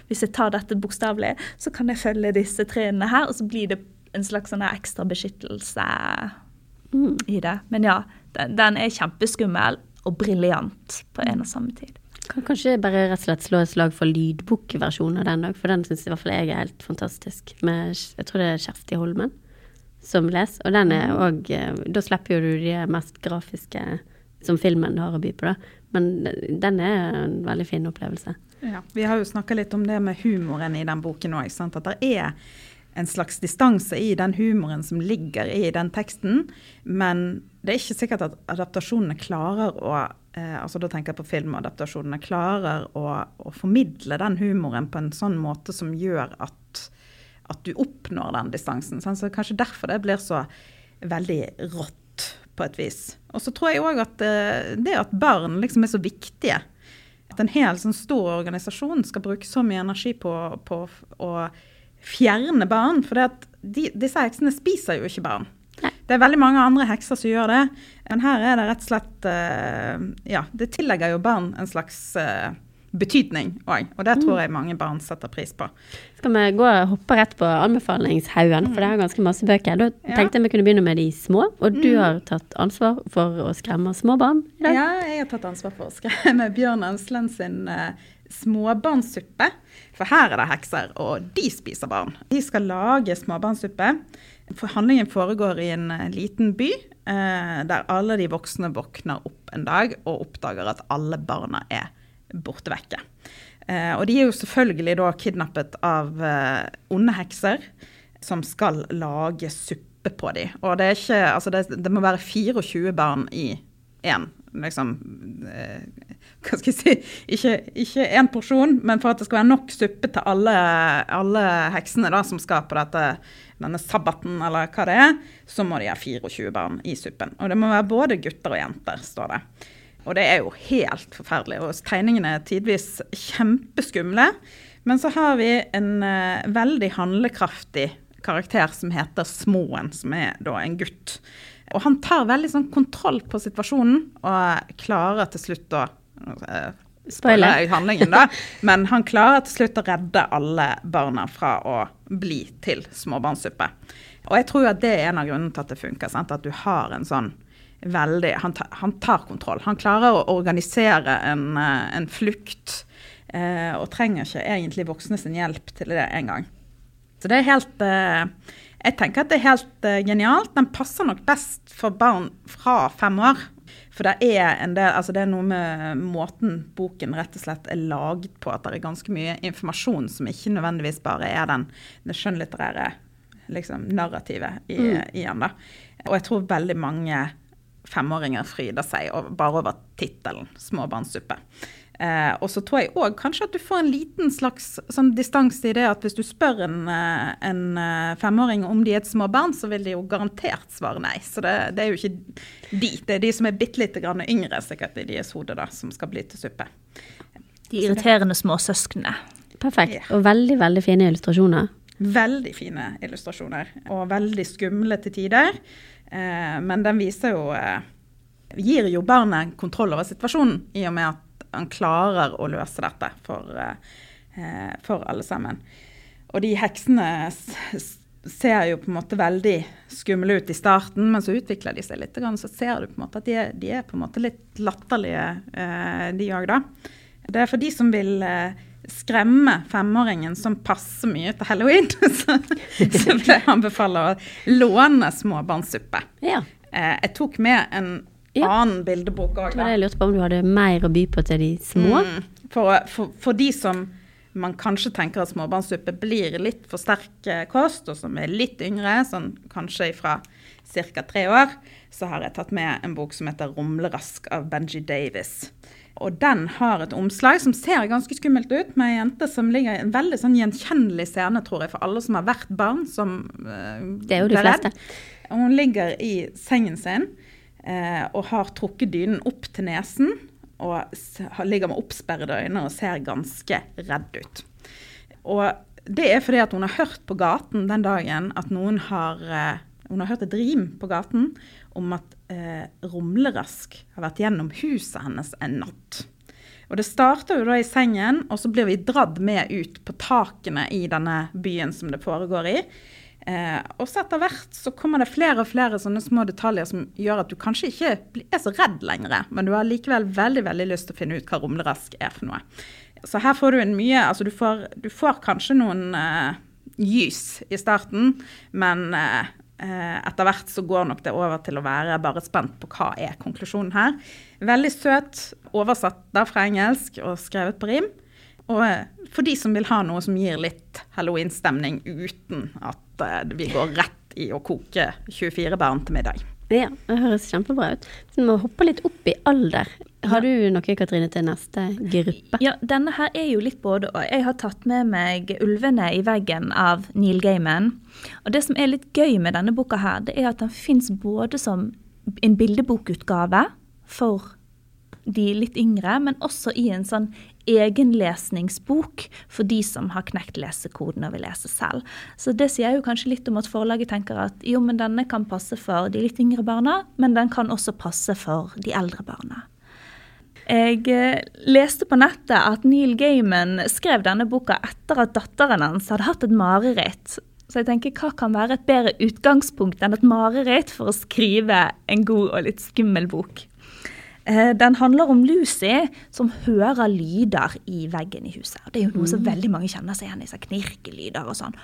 hvis jeg tar dette bokstavelig, så kan jeg følge disse trinnene her, og så blir det en slags sånn ekstra beskyttelse i det. Men ja, den, den er kjempeskummel og briljant på en og samme tid. Kan kanskje bare rett og slett slå et slag for lydbokversjonen av den òg, for den syns i hvert fall jeg er helt fantastisk. Med, jeg tror det er Kjersti Holmen som leser, og den er òg Da slipper jo du de mest grafiske som filmen har å by på, da. Men den er en veldig fin opplevelse. Ja, vi har jo snakka litt om det med humoren i den boken òg. At det er en slags distanse i den humoren som ligger i den teksten. Men det er ikke sikkert at adaptasjonene klarer å eh, altså Da tenker jeg på filmadaptasjonene. Klarer å, å formidle den humoren på en sånn måte som gjør at, at du oppnår den distansen. sant? Så kanskje derfor det blir så veldig rått på et vis. Og så tror jeg òg at eh, det at barn liksom er så viktige at en hel sånn stor organisasjon skal bruke så mye energi på, på å fjerne barn. For de, disse heksene spiser jo ikke barn. Nei. Det er veldig mange andre hekser som gjør det. Men her er det rett og slett eh, Ja, det tillegger jo barn en slags eh, betydning òg. Og det tror jeg mange barn setter pris på. Skal vi gå og hoppe rett på anbefalingshaugen, for det er ganske masse bøker. Da tenkte jeg vi kunne begynne med de små, og du har tatt ansvar for å skremme små barn i dag. Ja, jeg har tatt ansvar for å skremme Bjørn Ansland sin uh, småbarnssuppe. For her er det hekser, og de spiser barn. De skal lage småbarnssuppe. Handlingen foregår i en eh, liten by, eh, der alle de voksne våkner opp en dag og oppdager at alle barna er borte vekke. Eh, og de er jo selvfølgelig da kidnappet av eh, onde hekser som skal lage suppe på dem. Og det ikke Altså, det, det må være 24 barn i én, liksom eh, Hva skal jeg si Ikke, én porsjon, men for at det skal være nok suppe til alle, alle heksene da, som skal på dette, denne sabbaten, eller hva det er, så må de ha 24 barn i suppen. Og det må være både gutter og jenter, står det. Og det er jo helt forferdelig. Og tegningene er tidvis kjempeskumle. Men så har vi en eh, veldig handlekraftig karakter som heter Småen, som er da en gutt. Og han tar veldig sånn kontroll på situasjonen og klarer til slutt å eh, Spoiler. jeg handlingen, da. Men han klarer til slutt å redde alle barna fra å bli til småbarnssuppe. Og jeg tror at det er en av grunnene til at det funker. Sant? At du har en sånn veldig han, tar, han tar kontroll. Han klarer å organisere en, eh, en flukt. eh, og trenger ikke egentlig voksne sin hjelp til det engang. Så det er helt eh, Jeg tenker at det er helt eh, genialt. Den passer nok best for barn fra fem år. For det er en del, altså det er noe med måten boken rett og slett er laget på, at det er ganske mye informasjon som ikke nødvendigvis bare er den, det skjønnlitterære liksom, narrativet i, i den. Og jeg tror veldig mange femåringer fryder seg over, bare over tittelen 'Småbarnssuppe'. Eh, og så tror jeg òg kanskje at du får en liten slags sånn distanse i det at hvis du spør en, eh, en eh, femåring om de er et småbarn, så vil de jo garantert svare nei. Så det, det er jo ikke de. Det er de som er bitte lite grann yngre sikkert i deres hode, da, som skal bli til suppe. De irriterende småsøsknene. Perfekt. Yeah. Og veldig, veldig fine illustrasjoner. Veldig fine illustrasjoner, og veldig skumle til tider. Eh, men den viser jo eh, Gir jo barnet kontroll over situasjonen, i og med at han klarer å løse dette for, eh, for alle sammen. Og de heksene ser jo på en måte veldig skumle ut i starten, men så utvikler de seg litt, Og så ser du på en måte at de er, de er på en måte litt latterlige, eh, de òg, da. Det er for de som vil eh, skremme femåringen som passer mye til halloween, så, så vil jeg anbefale å låne småbarnssuppe. Ja. Eh, jeg tok med en Ja. annen bildebok òg. Jeg lurte på om du hadde mer å by på til de små. Mm. For, for, for de som man kanskje tenker at småbarnssuppe blir litt for sterk eh, kost, og som er litt yngre, sånn kanskje fra ca. tre år, så har jeg tatt med en bok som heter 'Rumlerask' av Benji Davis. Og den har et omslag som ser ganske skummelt ut, med ei jente som ligger i en veldig sånn gjenkjennelig scene, tror jeg, for alle som har vært barn som uh, Det er jo de fleste. Hun ligger i sengen sin og har trukket dynen opp til nesen. Og ligger med oppsperrede øyne og ser ganske redd ut. Og det er fordi at hun har hørt på gaten den dagen at noen har eh, Hun har hørt et rim på gaten om at eh, Rumlerask har vært gjennom huset hennes en natt. Og det starter jo da i sengen, og så blir vi dratt med ut på takene i denne byen som det foregår i. Eh, og så etter hvert så kommer det flere og flere sånne små detaljer som gjør at du kanskje ikke er så redd lenger, men du har likevel veldig veldig lyst til å finne ut hva rumlerask er for noe. Så her får du en mye Altså du får, du får kanskje noen eh, gys i starten, men eh, etter hvert så går nok det over til å være bare spent på hva er konklusjonen her. Veldig søt, oversatt da fra engelsk og skrevet på rim. Og eh, for de som vil ha noe som gir litt halloween-stemning uten at eh, vi går rett i å koke 24 barn til middag. Ja, det høres kjempebra ut. Så vi må hoppe litt opp i alder. Har du noe, Katrine, til neste gruppe? Ja, denne her er jo litt både og. Jeg har tatt med meg 'Ulvene i veggen' av Neil Gaiman. Og det som er litt gøy med denne boka her, det er at den fins både som en bildebokutgave for de litt yngre, men også i en sånn egenlesningsbok for de som har knekt lesekoden og vil lese selv. Så det sier jo kanskje litt om at forlaget tenker at jo, men denne kan passe for de litt yngre barna, men den kan også passe for de eldre barna. Jeg eh, leste på nettet at Neil Gaiman skrev denne boka etter at datteren hans hadde hatt et mareritt. Så jeg tenker, hva kan være et bedre utgangspunkt enn et mareritt for å skrive en god og litt skummel bok? Eh, Den handler om Lucy som hører lyder i veggen i huset. Og Det er jo noe som veldig mange kjenner seg igjen i, knirkelyder og sånn.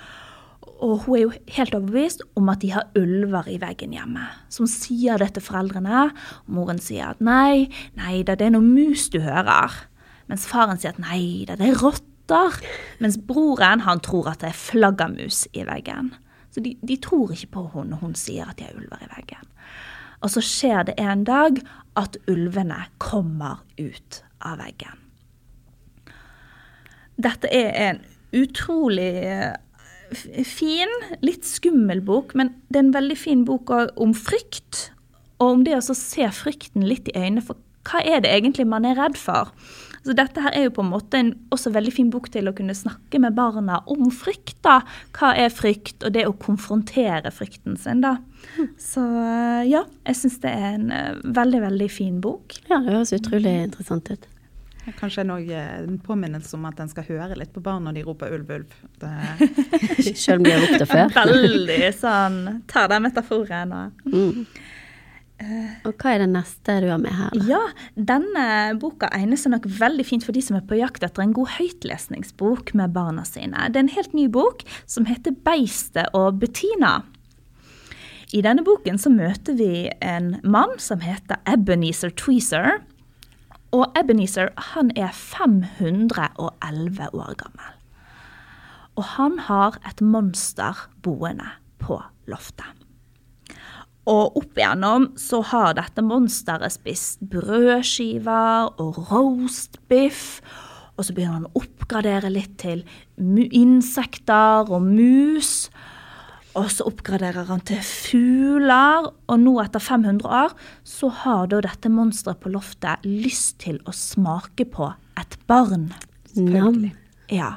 Og hun er jo helt overbevist om at de har ulver i veggen hjemme. Hun sier det til foreldrene, og moren sier at nei, nei da, det er noe mus du hører. Mens faren sier at nei da, det er rotter. Mens broren han tror at det er flaggermus i veggen. Så de, de tror ikke på henne når hun sier at de har ulver i veggen. Og så skjer det en dag at ulvene kommer ut av veggen. Dette er en utrolig eh, fin, litt skummel bok, men det er en veldig fin bok om frykt. Og om det å se frykten litt i øynene, for hva er det egentlig man er redd for? Så dette her er jo på en måte en også veldig fin bok til å kunne snakke med barna om frykt. da. Hva er frykt, og det å konfrontere frykten sin, da. Så eh, ja, jeg syns det er en eh, veldig, veldig fin bok. Ja, det høres utrolig interessant ut. Kanskje en, også, eh, en påminnelse om at en skal høre litt på barn når de roper ulv, ulv. Selv om de har ropt det før. Veldig sånn Tar den metaforen og Mm. Og hva er det neste du har med her? da? Ja, denne boka egner seg nok veldig fint for de som er på jakt etter en god høytlesningsbok med barna sine. Det er en helt ny bok som heter 'Beistet og Bettina'. I denne boken så møter vi en mann som heter Ebenezer Tweezer. Og Ebenezer han er 511 år gammel. Og han har et monster boende på loftet. Og opp igjennom så har dette monsteret spist brødskiver og roastbiff. Og så begynner han å oppgradere litt til insekter og mus. Og så oppgraderer han til fugler. Og nå etter 500 år så har da dette monsteret på loftet lyst til å smake på et barn. Nam. Ja.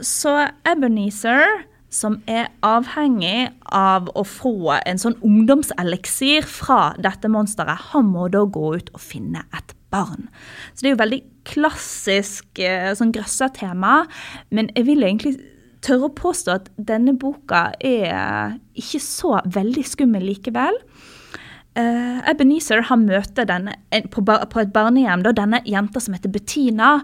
Så Ebenezer, som er avhengig av å få en sånn ungdomseliksir fra dette monsteret, han må da gå ut og finne et barn. Så det er jo veldig klassisk sånn sånn grøssertema, men jeg vil egentlig tørre å påstå at denne boka er ikke så veldig skummel likevel. Uh, Ebenezer han møter denne, på, på et barnehjem da, denne jenta som heter Bettina.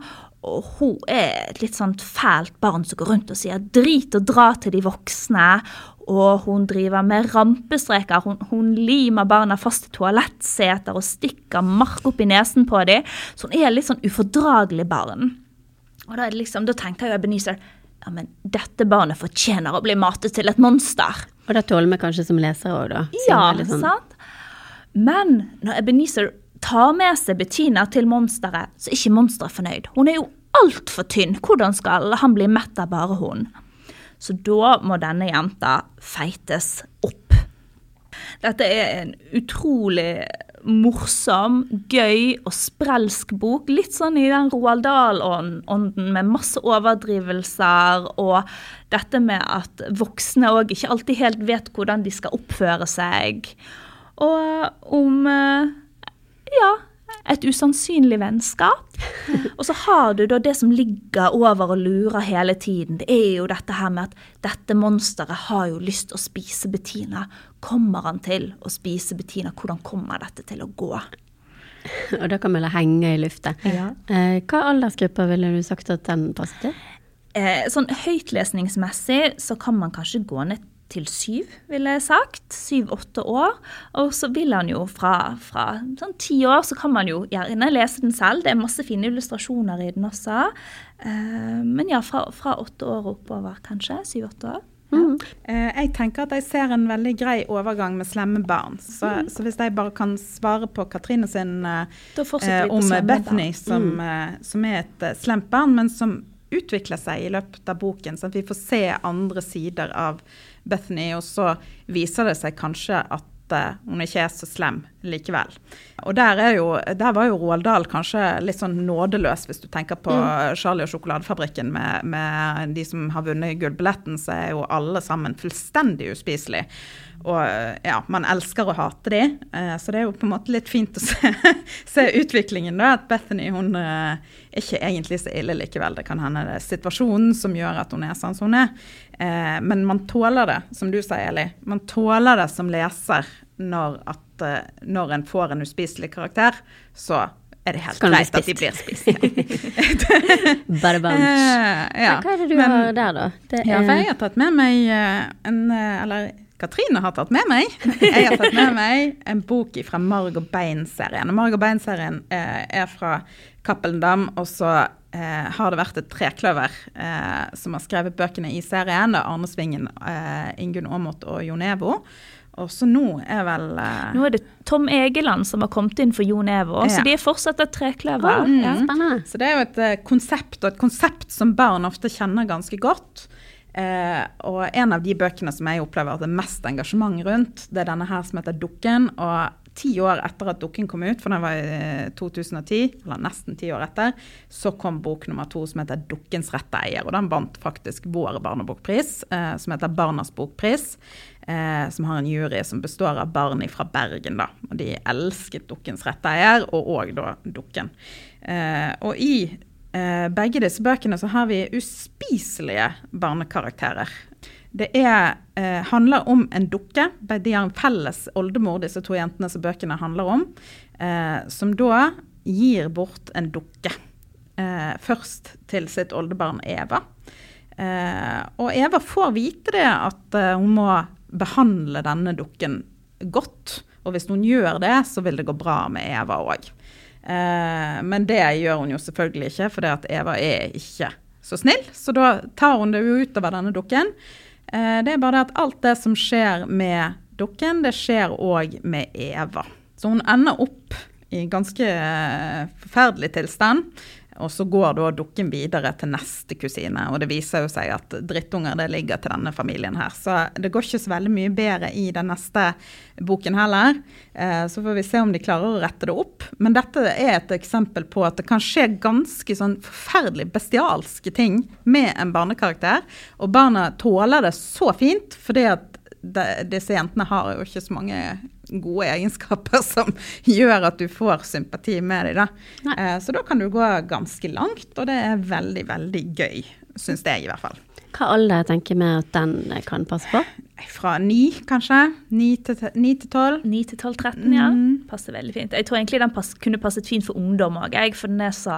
Og hun er et litt sånn fælt barn som går rundt og sier 'drit og dra til de voksne'. Og hun driver med rampestreker. Hun, hun limer barna fast i toalettseter og stikker mark opp i nesen på dem. Så hun er litt sånn ufordragelig barn. Og da, liksom, da tenker jo Ebenezer ja, men dette barnet fortjener å bli matet til et monster. Og det tåler vi kanskje som lesere òg, da. siden Ja, sånn- sant? Men når Ebenezer tar med seg Bettina til monsteret, så er ikke monsteret fornøyd. Hun er jo altfor tynn. Hvordan skal han bli mett av bare hun? Så da må denne jenta feites opp. Dette er en utrolig morsom, gøy og sprelsk bok. Litt sånn i den Roald Dahl-ånden med masse overdrivelser og dette med at voksne òg ikke alltid helt vet hvordan de skal oppføre seg. Og om eh, ja, et usannsynlig vennskap. Og så har du da det som ligger over og lurer hele tiden. Det er jo dette her med at dette monsteret har jo lyst til å spise Bettina. Kommer han til å spise Bettina? Hvordan kommer dette til å gå? Og da kan vi la henge i lufta. Ja. Eh, hva aldersgrupper ville du sagt at den passet til? Eh, sånn høytlesningsmessig så kan man kanskje gå ned til syv, ville jeg sagt. Syv-åtte år. Og så vil han jo fra, fra sånn ti år, så kan man jo gjerne lese den selv. Det er masse fine illustrasjoner i den også. Eh, men ja, fra, fra åtte år oppover, kanskje. Syv-åtte år. Eh, Jeg tenker at jeg ser en veldig grei overgang med slemme barn. Så, så hvis jeg bare kan svare på Katrine sin eh, på om Bethany, som, eh, som er et eh, slemt barn, men som utvikler seg i løpet av boken. Så at vi får se andre sider av Bethany, og så viser det seg kanskje at eh, hun ikke er så slem likevel. Og der, er jo, der var jo Roald Dahl kanskje litt sånn nådeløs, hvis du tenker på Charlie og sjokoladefabrikken med, med de som har vunnet gullbilletten, så er jo alle sammen fullstendig uspiselige. Og eh, ja, man elsker å hate de, eh, så det er jo på en måte litt fint å se, se utviklingen, da. At Bethany hun eh, er ikke egentlig så ille likevel. Det kan hende det er situasjonen som gjør at hun er sånn som hun er. Eh, men man tåler det, som du sier, Eli. Man tåler det som leser når, at, eh, når en får en uspiselig karakter. Så er det helt greit at de blir spist. Bare. Eh, ja. Hva er det du Men- har der, da? Det Ja, er- for jeg har tatt med meg eh, en eh, Eller Katrine har tatt med meg. Jeg har tatt med meg en bok fra Marg og Bein-serien. Marg og Bein-serien eh, er fra Cappelen Dam, og så eh, har det vært et trekløver eh, som har skrevet bøkene i serien. Det er Arne Svingen, Ingunn Aamodt og Jon Evo. Og så nå er vel Nå er det Tom Egeland som har kommet inn for Jon Evo, Ja. så de er fortsatt et trekløver. Mm, Ja. Så det er jo et konsept, og et konsept som barn ofte kjenner ganske godt. Eh, og en av de bøkene som jeg opplever at det er mest engasjement rundt, det er denne her som heter Dukken. Og ti år etter at Dukken kom ut, for den var i eh, 2010, eller nesten ti år etter, så kom bok nummer to som heter Dukkens rette eier. Og den vant faktisk vår barnebokpris, eh, som heter Barnas bokpris. Eh, som har en jury som består av barn fra Bergen. da, og De elsket Dukkens rette eier, og òg da Dukken. Eh, og i eh, begge disse bøkene så har vi uspiselige barnekarakterer. Det er, eh, handler om en dukke. De har en felles oldemor, disse to jentene som bøkene handler om. Eh, som da gir bort en dukke. Eh, først til sitt oldebarn Eva. Eh, og Eva får vite det at eh, hun må behandle denne dukken godt. Og hvis hun gjør det, så vil det gå bra med Eva òg. Eh, men det gjør hun jo selvfølgelig ikke, for det at Eva er ikke så snill. Så da tar hun det jo utover denne dukken. Eh, det er bare det at alt det som skjer med dukken, det skjer òg med Eva. Så hun ender opp i ganske eh, forferdelig tilstand. Og så går da dukken videre til neste kusine, og det viser jo seg at drittunger det ligger til denne familien her. Så det går ikke så veldig mye bedre i den neste boken heller. Eh, så får vi se om de klarer å rette det opp. Men dette er et eksempel på at det kan skje ganske sånn forferdelig bestialske ting med en barnekarakter. Og barna tåler det så fint, fordi at disse jentene har jo ikke så mange gode egenskaper som gjør at du får sympati med dem. Da. Eh, så da kan du gå ganske langt, og det er veldig, veldig gøy, syns jeg i hvert fall. Hva alder tenker vi at den kan passe på? Fra ni, kanskje. Ni til te- ni til tolv. 9 til 12, 13, ja. Passer veldig fint. Jeg tror egentlig den pass, kunne passet fint for ungdom òg, for den er så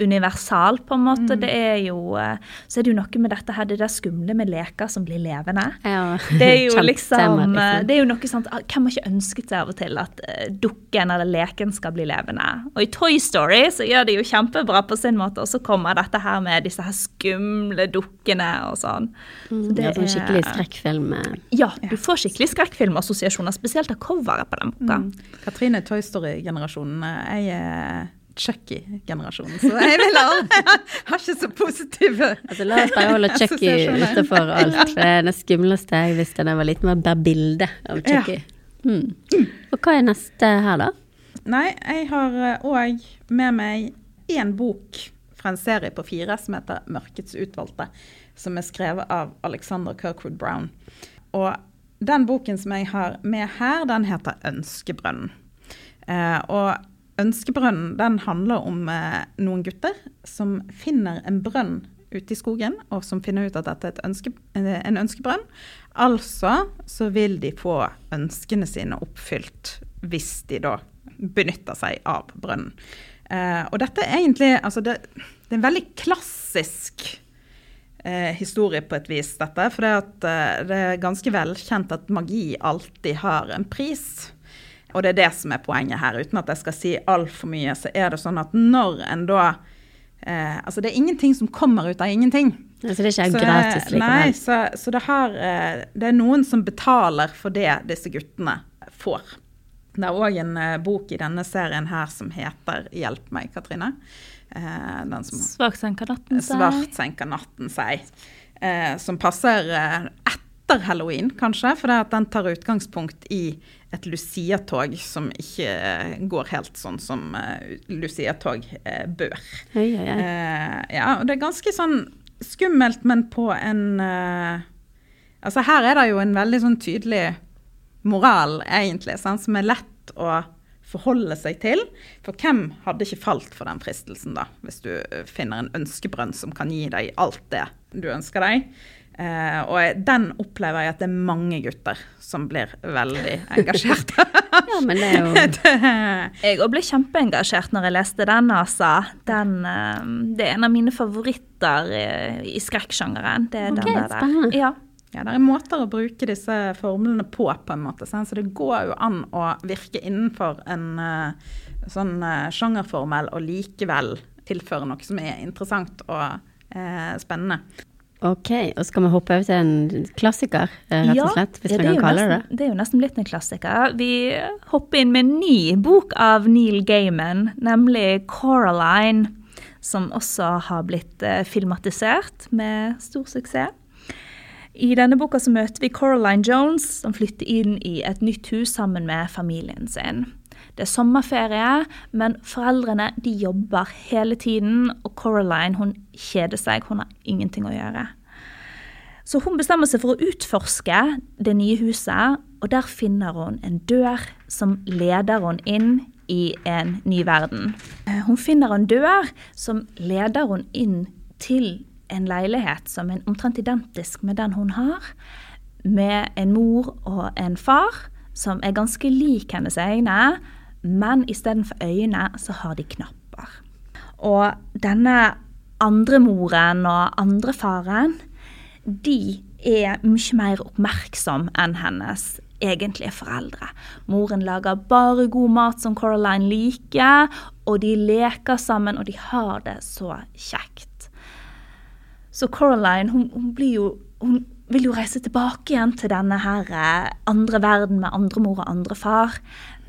universal, på en måte. Det er jo, eh, så er det jo noe med dette her, det der skumle med leker som blir levende. Ja, Det er jo liksom, eh, det er jo noe sånt, ah, Hvem har ikke ønsket seg av og til at eh, dukken eller leken skal bli levende? Og i Toy Story så gjør de jo kjempebra på sin måte, og så kommer dette her med disse her skumle dukkene og sånn. Så Det er sånn skikkelig skrekkfilm. Ja, du får skikkelig skrekkfilmassosiasjoner, spesielt av coveret på den boka. Mm. Katrine Toy Story-generasjonen. Jeg er Chucky-generasjonen, så jeg vil ha, har ikke så positive Altså, la oss bare holde Chucky utenfor alt. Det, er det skumleste jeg visste da jeg var liten, var bare bildet av Chucky. Hmm. Og hva er neste her, da? Nei, jeg har òg med meg én bok fra en serie på fire som heter 'Mørkets utvalgte', som er skrevet av Alexander Kirkwood Brown. Og den boken som jeg har med her, den heter 'Ønskebrønnen'. Eh, og Ønskebrønnen den handler om eh, noen gutter som finner en brønn ute i skogen, og som finner ut at dette er ønske, eh, en ønskebrønn. Altså så vil de få ønskene sine oppfylt hvis de da benytter seg av brønnen. Eh, og dette er egentlig altså det, det er en veldig klassisk eh, historie på et vis, dette. For det, eh, det er ganske velkjent at magi alltid har en pris. Og det er det som er poenget her. Uten at jeg skal si altfor mye, så er det sånn at når en da eh, Altså det er ingenting som kommer ut av ingenting. Altså, det er ikke Så, gratis Nei, likevel. så, så det, har, eh, det er noen som betaler for det disse guttene får. Det er òg en eh, bok i denne serien her som heter 'Hjelp meg', Katrine. Eh, den som 'Svart senker natten seg. Svart senker natten seg. Eh, som passer eh, etter halloween, kanskje, for det at den tar utgangspunkt i et Lucia-tog som ikke eh, går helt sånn som eh, Lucia-tog eh, bør. Hei, hei. Eh, ja, og det er ganske sånn skummelt, men på en Altså her er det jo en veldig sånn tydelig moral, egentlig, sant, som er lett å forholde seg til. For hvem hadde ikke falt for den fristelsen, da, hvis du finner en ønskebrønn som kan gi deg alt det du ønsker deg? Eh, og den opplever jeg at det er mange gutter som blir veldig engasjerte. Ja, men det er jo Jeg òg ble kjempeengasjert når jeg leste den, altså. Den, eh, det er en av mine favoritter eh, i skrekksjangeren. Det er okay, den der. spennende. Ja. Ja, det er måter å bruke disse formlene på, på en måte. Så det går jo an å virke innenfor en sånn uh, sjangerformel og likevel tilføre noe som er interessant og eh, spennende. Ok, og skal vi hoppe over til en klassiker, eh, rett og slett, hvis ja, vi kan kalle det det. det er jo nesten blitt en klassiker. Vi hopper inn med en ny bok av Neil Gaiman, nemlig Coraline, som også har blitt eh, filmatisert med stor suksess. I denne boka så møter vi Coraline Jones, som flytter inn i et nytt hus sammen med familien sin. Det er sommerferie, men foreldrene de jobber hele tiden, og Coraline hun kjeder seg, hun har ingenting å gjøre. Så hun bestemmer seg for å utforske det nye huset, og der finner hun en dør som leder hun inn i en ny verden. Eh, Hun finner en dør som leder hun inn til en leilighet som er omtrent identisk med den hun har, med en mor og en far som er ganske lik hennes egne, men istedenfor øyne så har de knapper. Og denne andre moren og andre faren, de er mye mer oppmerksom enn hennes egentlige foreldre. Moren lager bare god mat som Coraline liker, og de leker sammen, og de har det så kjekt. Så Coraline hun, hun blir jo hun vil jo reise tilbake igjen til denne her eh, andre verden med andre mor og andre far.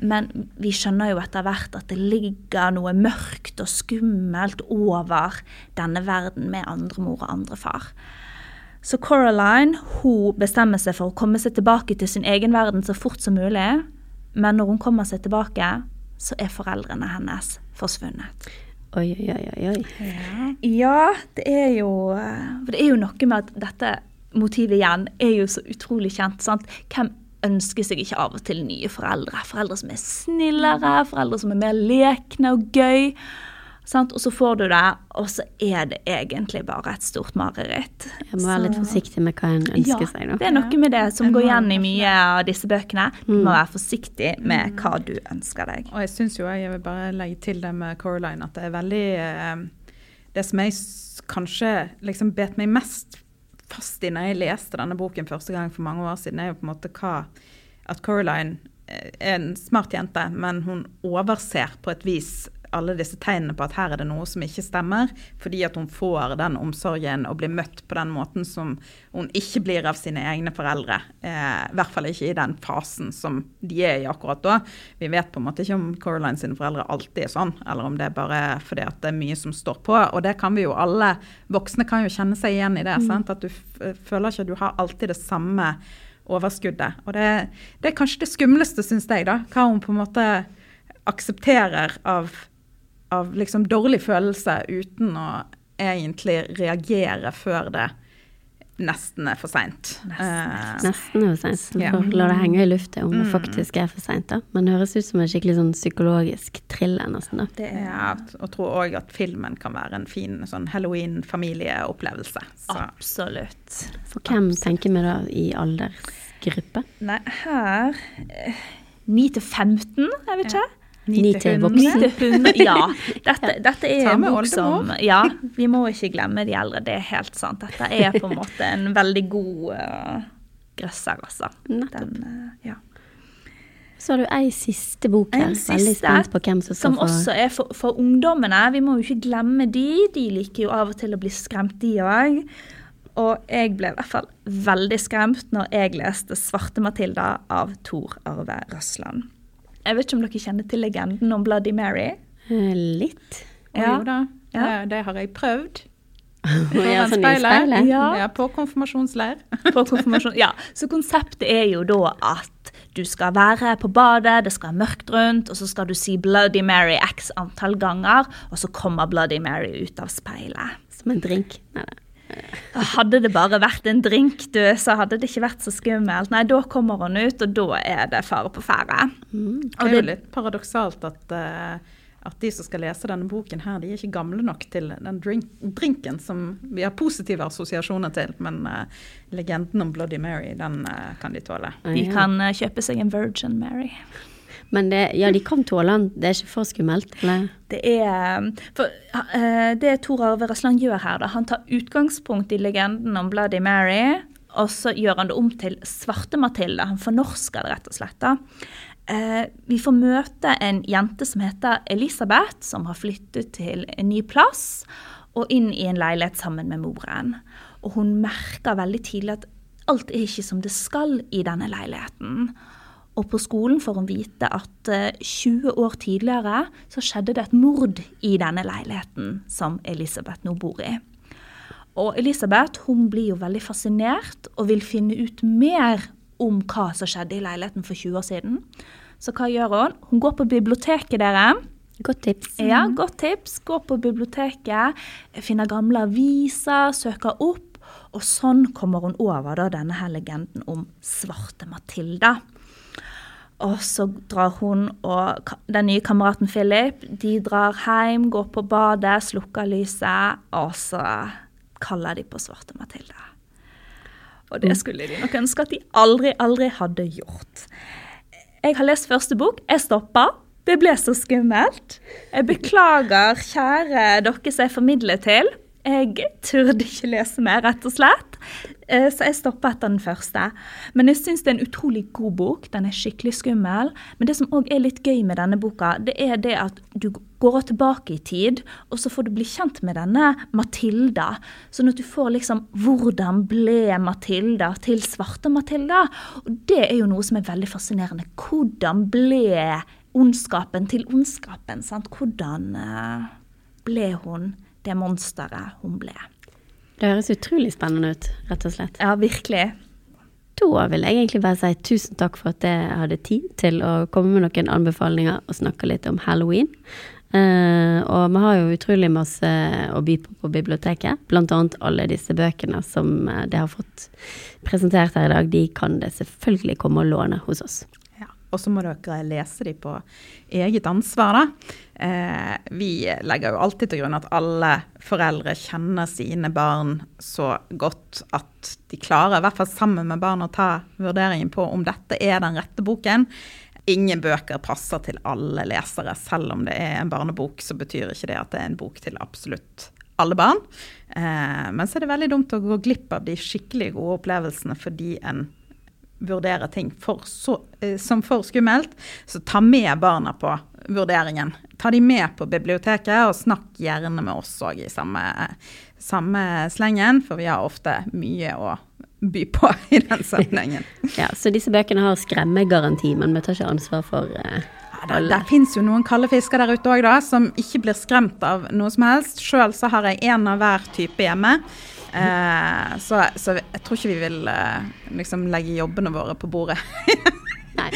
Men vi skjønner jo etter hvert at det ligger noe mørkt og skummelt over denne verden med andre mor og andre far. Så Coraline hun bestemmer seg for å komme seg tilbake til sin egen verden så fort som mulig. Men når hun kommer seg tilbake, så er foreldrene hennes forsvunnet. Oi, oi, oi, oi. Ja, det er jo For det er jo noe med at dette motivet igjen er jo så utrolig kjent. sant? Hvem ønsker seg ikke av og til nye foreldre? Foreldre som er snillere, foreldre som er mer lekne og gøy. Sant? Og så får du det, og så er det egentlig bare et stort mareritt. Jeg må være litt forsiktig med hva en ønsker ja, seg nå. Det er noe med det som går igjen i mye av disse bøkene. Du må være forsiktig med hva du ønsker deg. Og jeg syns jo, jeg vil bare legge til det med Coraline, at det er veldig eh, det som jeg kanskje liksom bet meg mest fast i når jeg leste denne boken første gang for mange år siden, er jo på en måte hva At Coraline eh, er en smart jente, men hun overser på et vis alle disse tegnene på at her er det noe som ikke stemmer, fordi at hun får den omsorgen og blir møtt på den måten som hun ikke blir av sine egne foreldre. Eh, I hvert fall ikke i den fasen som de er i akkurat da. Vi vet på en måte ikke om Coraline sine foreldre alltid er sånn, eller om det er bare fordi at det er mye som står på. Og det kan vi jo alle voksne kan jo kjenne seg igjen i det. sant? At du f føler ikke at du har alltid det samme overskuddet. Og det, det er kanskje det skumleste, syns jeg, da. Hva hun på en måte aksepterer av, av liksom dårlig følelse uten å egentlig reagere før det nesten er for seint. Eh, Nesten er for seint. Ja. la det henge i lufta om det faktisk er for seint. Men det høres ut som en skikkelig sånn psykologisk thriller, nesten. da. Det er ja, og tror òg at filmen kan være en fin sånn halloween-familieopplevelse. Så absolutt. For hvem tenker vi da i aldersgruppe? Nei, her eh, 9 til 15, jeg vet ikke. Ni til 9 voksne? ja. Dette, dette er en bok som. Ja, vi må ikke glemme de eldre, det er helt sant. Dette er på en måte en veldig god uh, grøsser, altså. Den, uh, ja. Så har du ei siste bok her. En Veldig siste, spent på hvem som Som også er for, for ungdommene. Vi må jo ikke glemme de. De liker jo av og til å bli skremt, de òg. Og jeg ble i hvert fall veldig skremt når jeg leste 'Svarte Matilda' av Tor Arve Røsland. Jeg vet ikke om dere kjenner til legenden om Bloody Mary? Eh, Litt. Ja. jo da, Ja. det, det har jeg prøvd. Ja, Foran sånn i speilet. Ja. Ja, på konfirmasjonsleir. på konfirmasjon. Ja, så konseptet er jo da at du skal være på badet, det skal være mørkt rundt, og så skal du si Bloody Mary x antall ganger, og så kommer Bloody Mary ut av speilet. Som en drink. Nei, nei. Hadde det bare vært en drink, du, så hadde det ikke vært så skummelt. Nei, da kommer hun ut, og da er det fare på ferde. Det er jo litt paradoksalt at, eh, at de som skal lese denne boken her, de er ikke gamle nok til den drink, drinken som vi har positive assosiasjoner til. Men uh, legenden om Bloody Mary, den uh, kan de tåle. De kan uh, kjøpe seg en Virgin Mary. Men det, ja, de kan tåle den. Det er ikke for skummelt? Eller? Det er For uh, det Tor Arve Røsland gjør her, da, han tar utgangspunkt i legenden om Bloody Mary, og så gjør han det om til Svarte Matilda. Han fornorsker det rett og slett. da. Eh, vi får møte en jente som heter Elisabeth, som har flyttet til en ny plass og inn i en leilighet sammen med moren. Og hun merker veldig tidlig at alt er ikke som det skal i denne leiligheten. Og på skolen får hun vite at eh, 20 år tidligere så skjedde det et mord i denne leiligheten som Elisabeth nå bor i. Og Elisabeth hun blir jo veldig fascinert og vil finne ut mer om hva som skjedde i leiligheten for 20 år siden. Så hva gjør hun? Hun går på biblioteket, dere. Godt tips. Ja, godt tips. Gå på biblioteket, finner gamle aviser, søker opp. Og sånn kommer hun over da, denne her legenden om Svarte Matilda. Og så drar hun og den nye kameraten Philip de drar hjem, går på badet, slukker lyset, og så kaller de på Svarte Mathilde. Og det skulle de nok ønske at de aldri, aldri hadde gjort. Jeg har lest første bok. Jeg stoppa. Det ble så skummelt. Jeg beklager, kjære dere som jeg formidler til. Jeg turde ikke lese mer, rett og slett. Eh, Så jeg stoppa etter den første. Men jeg syns det er en utrolig god bok. Den er skikkelig skummel. Men det som òg er litt gøy med denne boka, det er det at du går tilbake i tid, og så får du bli kjent med denne Matilda. Sånn at du får liksom Hvordan ble Matilda til svarte Matilda? Og det er jo noe som er veldig fascinerende. Hvordan ble ondskapen til ondskapen? Sant? Hvordan eh, ble hun det monsteret hun ble? Det høres utrolig spennende ut, rett og slett. Ja, virkelig. Da vil jeg egentlig bare si tusen takk for at jeg hadde tid til å komme med noen anbefalinger og snakke litt om halloween. Uh, og vi har jo utrolig masse å by på på biblioteket. Blant annet alle disse bøkene som de det har fått presentert her i dag. De kan det selvfølgelig komme og låne hos oss. Og så må dere lese de på eget ansvar, da. Eh, vi legger jo alltid til grunn at alle foreldre kjenner sine barn så godt at de klarer, i hvert fall sammen med barn, å ta vurderingen på om dette er den rette boken. Ingen bøker passer til alle lesere. Selv om det er en barnebok, så betyr ikke det at det er en bok til absolutt alle barn. Eh, men så er det veldig dumt å gå glipp av de skikkelig gode opplevelsene fordi en vurderer ting for så, eh, som for skummelt. Så ta med barna på vurderingen. Ta de med på biblioteket, og snakk gjerne med oss òg i samme, samme slengen, for vi har ofte mye å by på i den sammenhengen. Ja, så disse bøkene har skremmegaranti, men vi tar ikke ansvar for Ja, det, det finnes jo noen kalde fisker der ute òg, som ikke blir skremt av noe som helst. Sjøl så har jeg en av hver type hjemme. Eh, så, så jeg tror ikke vi vil eh, liksom legge jobbene våre på bordet. Nei.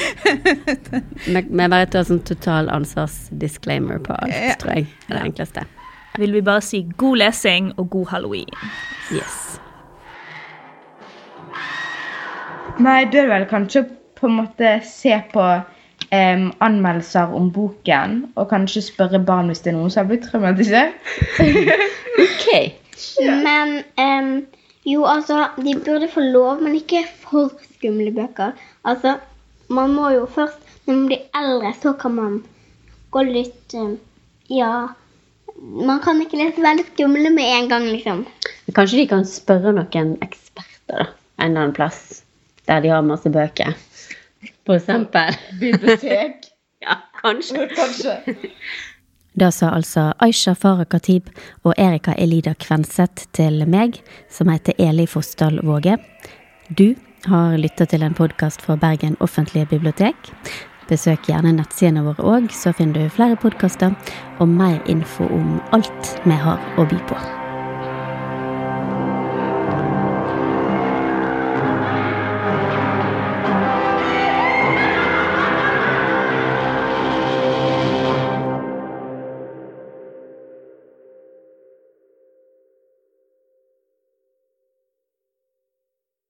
Vi bare tar sånn total ansvarsdisclaimer på alt, Ja. tror jeg. er det enkleste. Vil vi bare si god lesing og god halloween. Yes. Nei, du vil vel kanskje på en måte se på um, anmeldelser om boken, og kanskje spørre barn hvis det er noen som har blitt traumatisert. Ok. Men um, jo, altså, de burde få lov, men ikke for skumle bøker. Altså, man må jo først, når man blir eldre, så kan man gå litt um, Ja. Man kan ikke lese veldig skumle med en gang, liksom. Kanskje de kan spørre noen eksperter da, en eller annen plass der de har masse bøker. For eksempel. Bibliotek. Ja, kanskje. kanskje. Da sa altså Aisha Farah Khatib og Erika Elida Kvenseth til meg, som heter Eli Fossdal Våge. Du har lytta til en podkast fra Bergen offentlige bibliotek. Besøk gjerne nettsidene våre òg, så finner du flere podkaster og mer info om alt vi har å by på.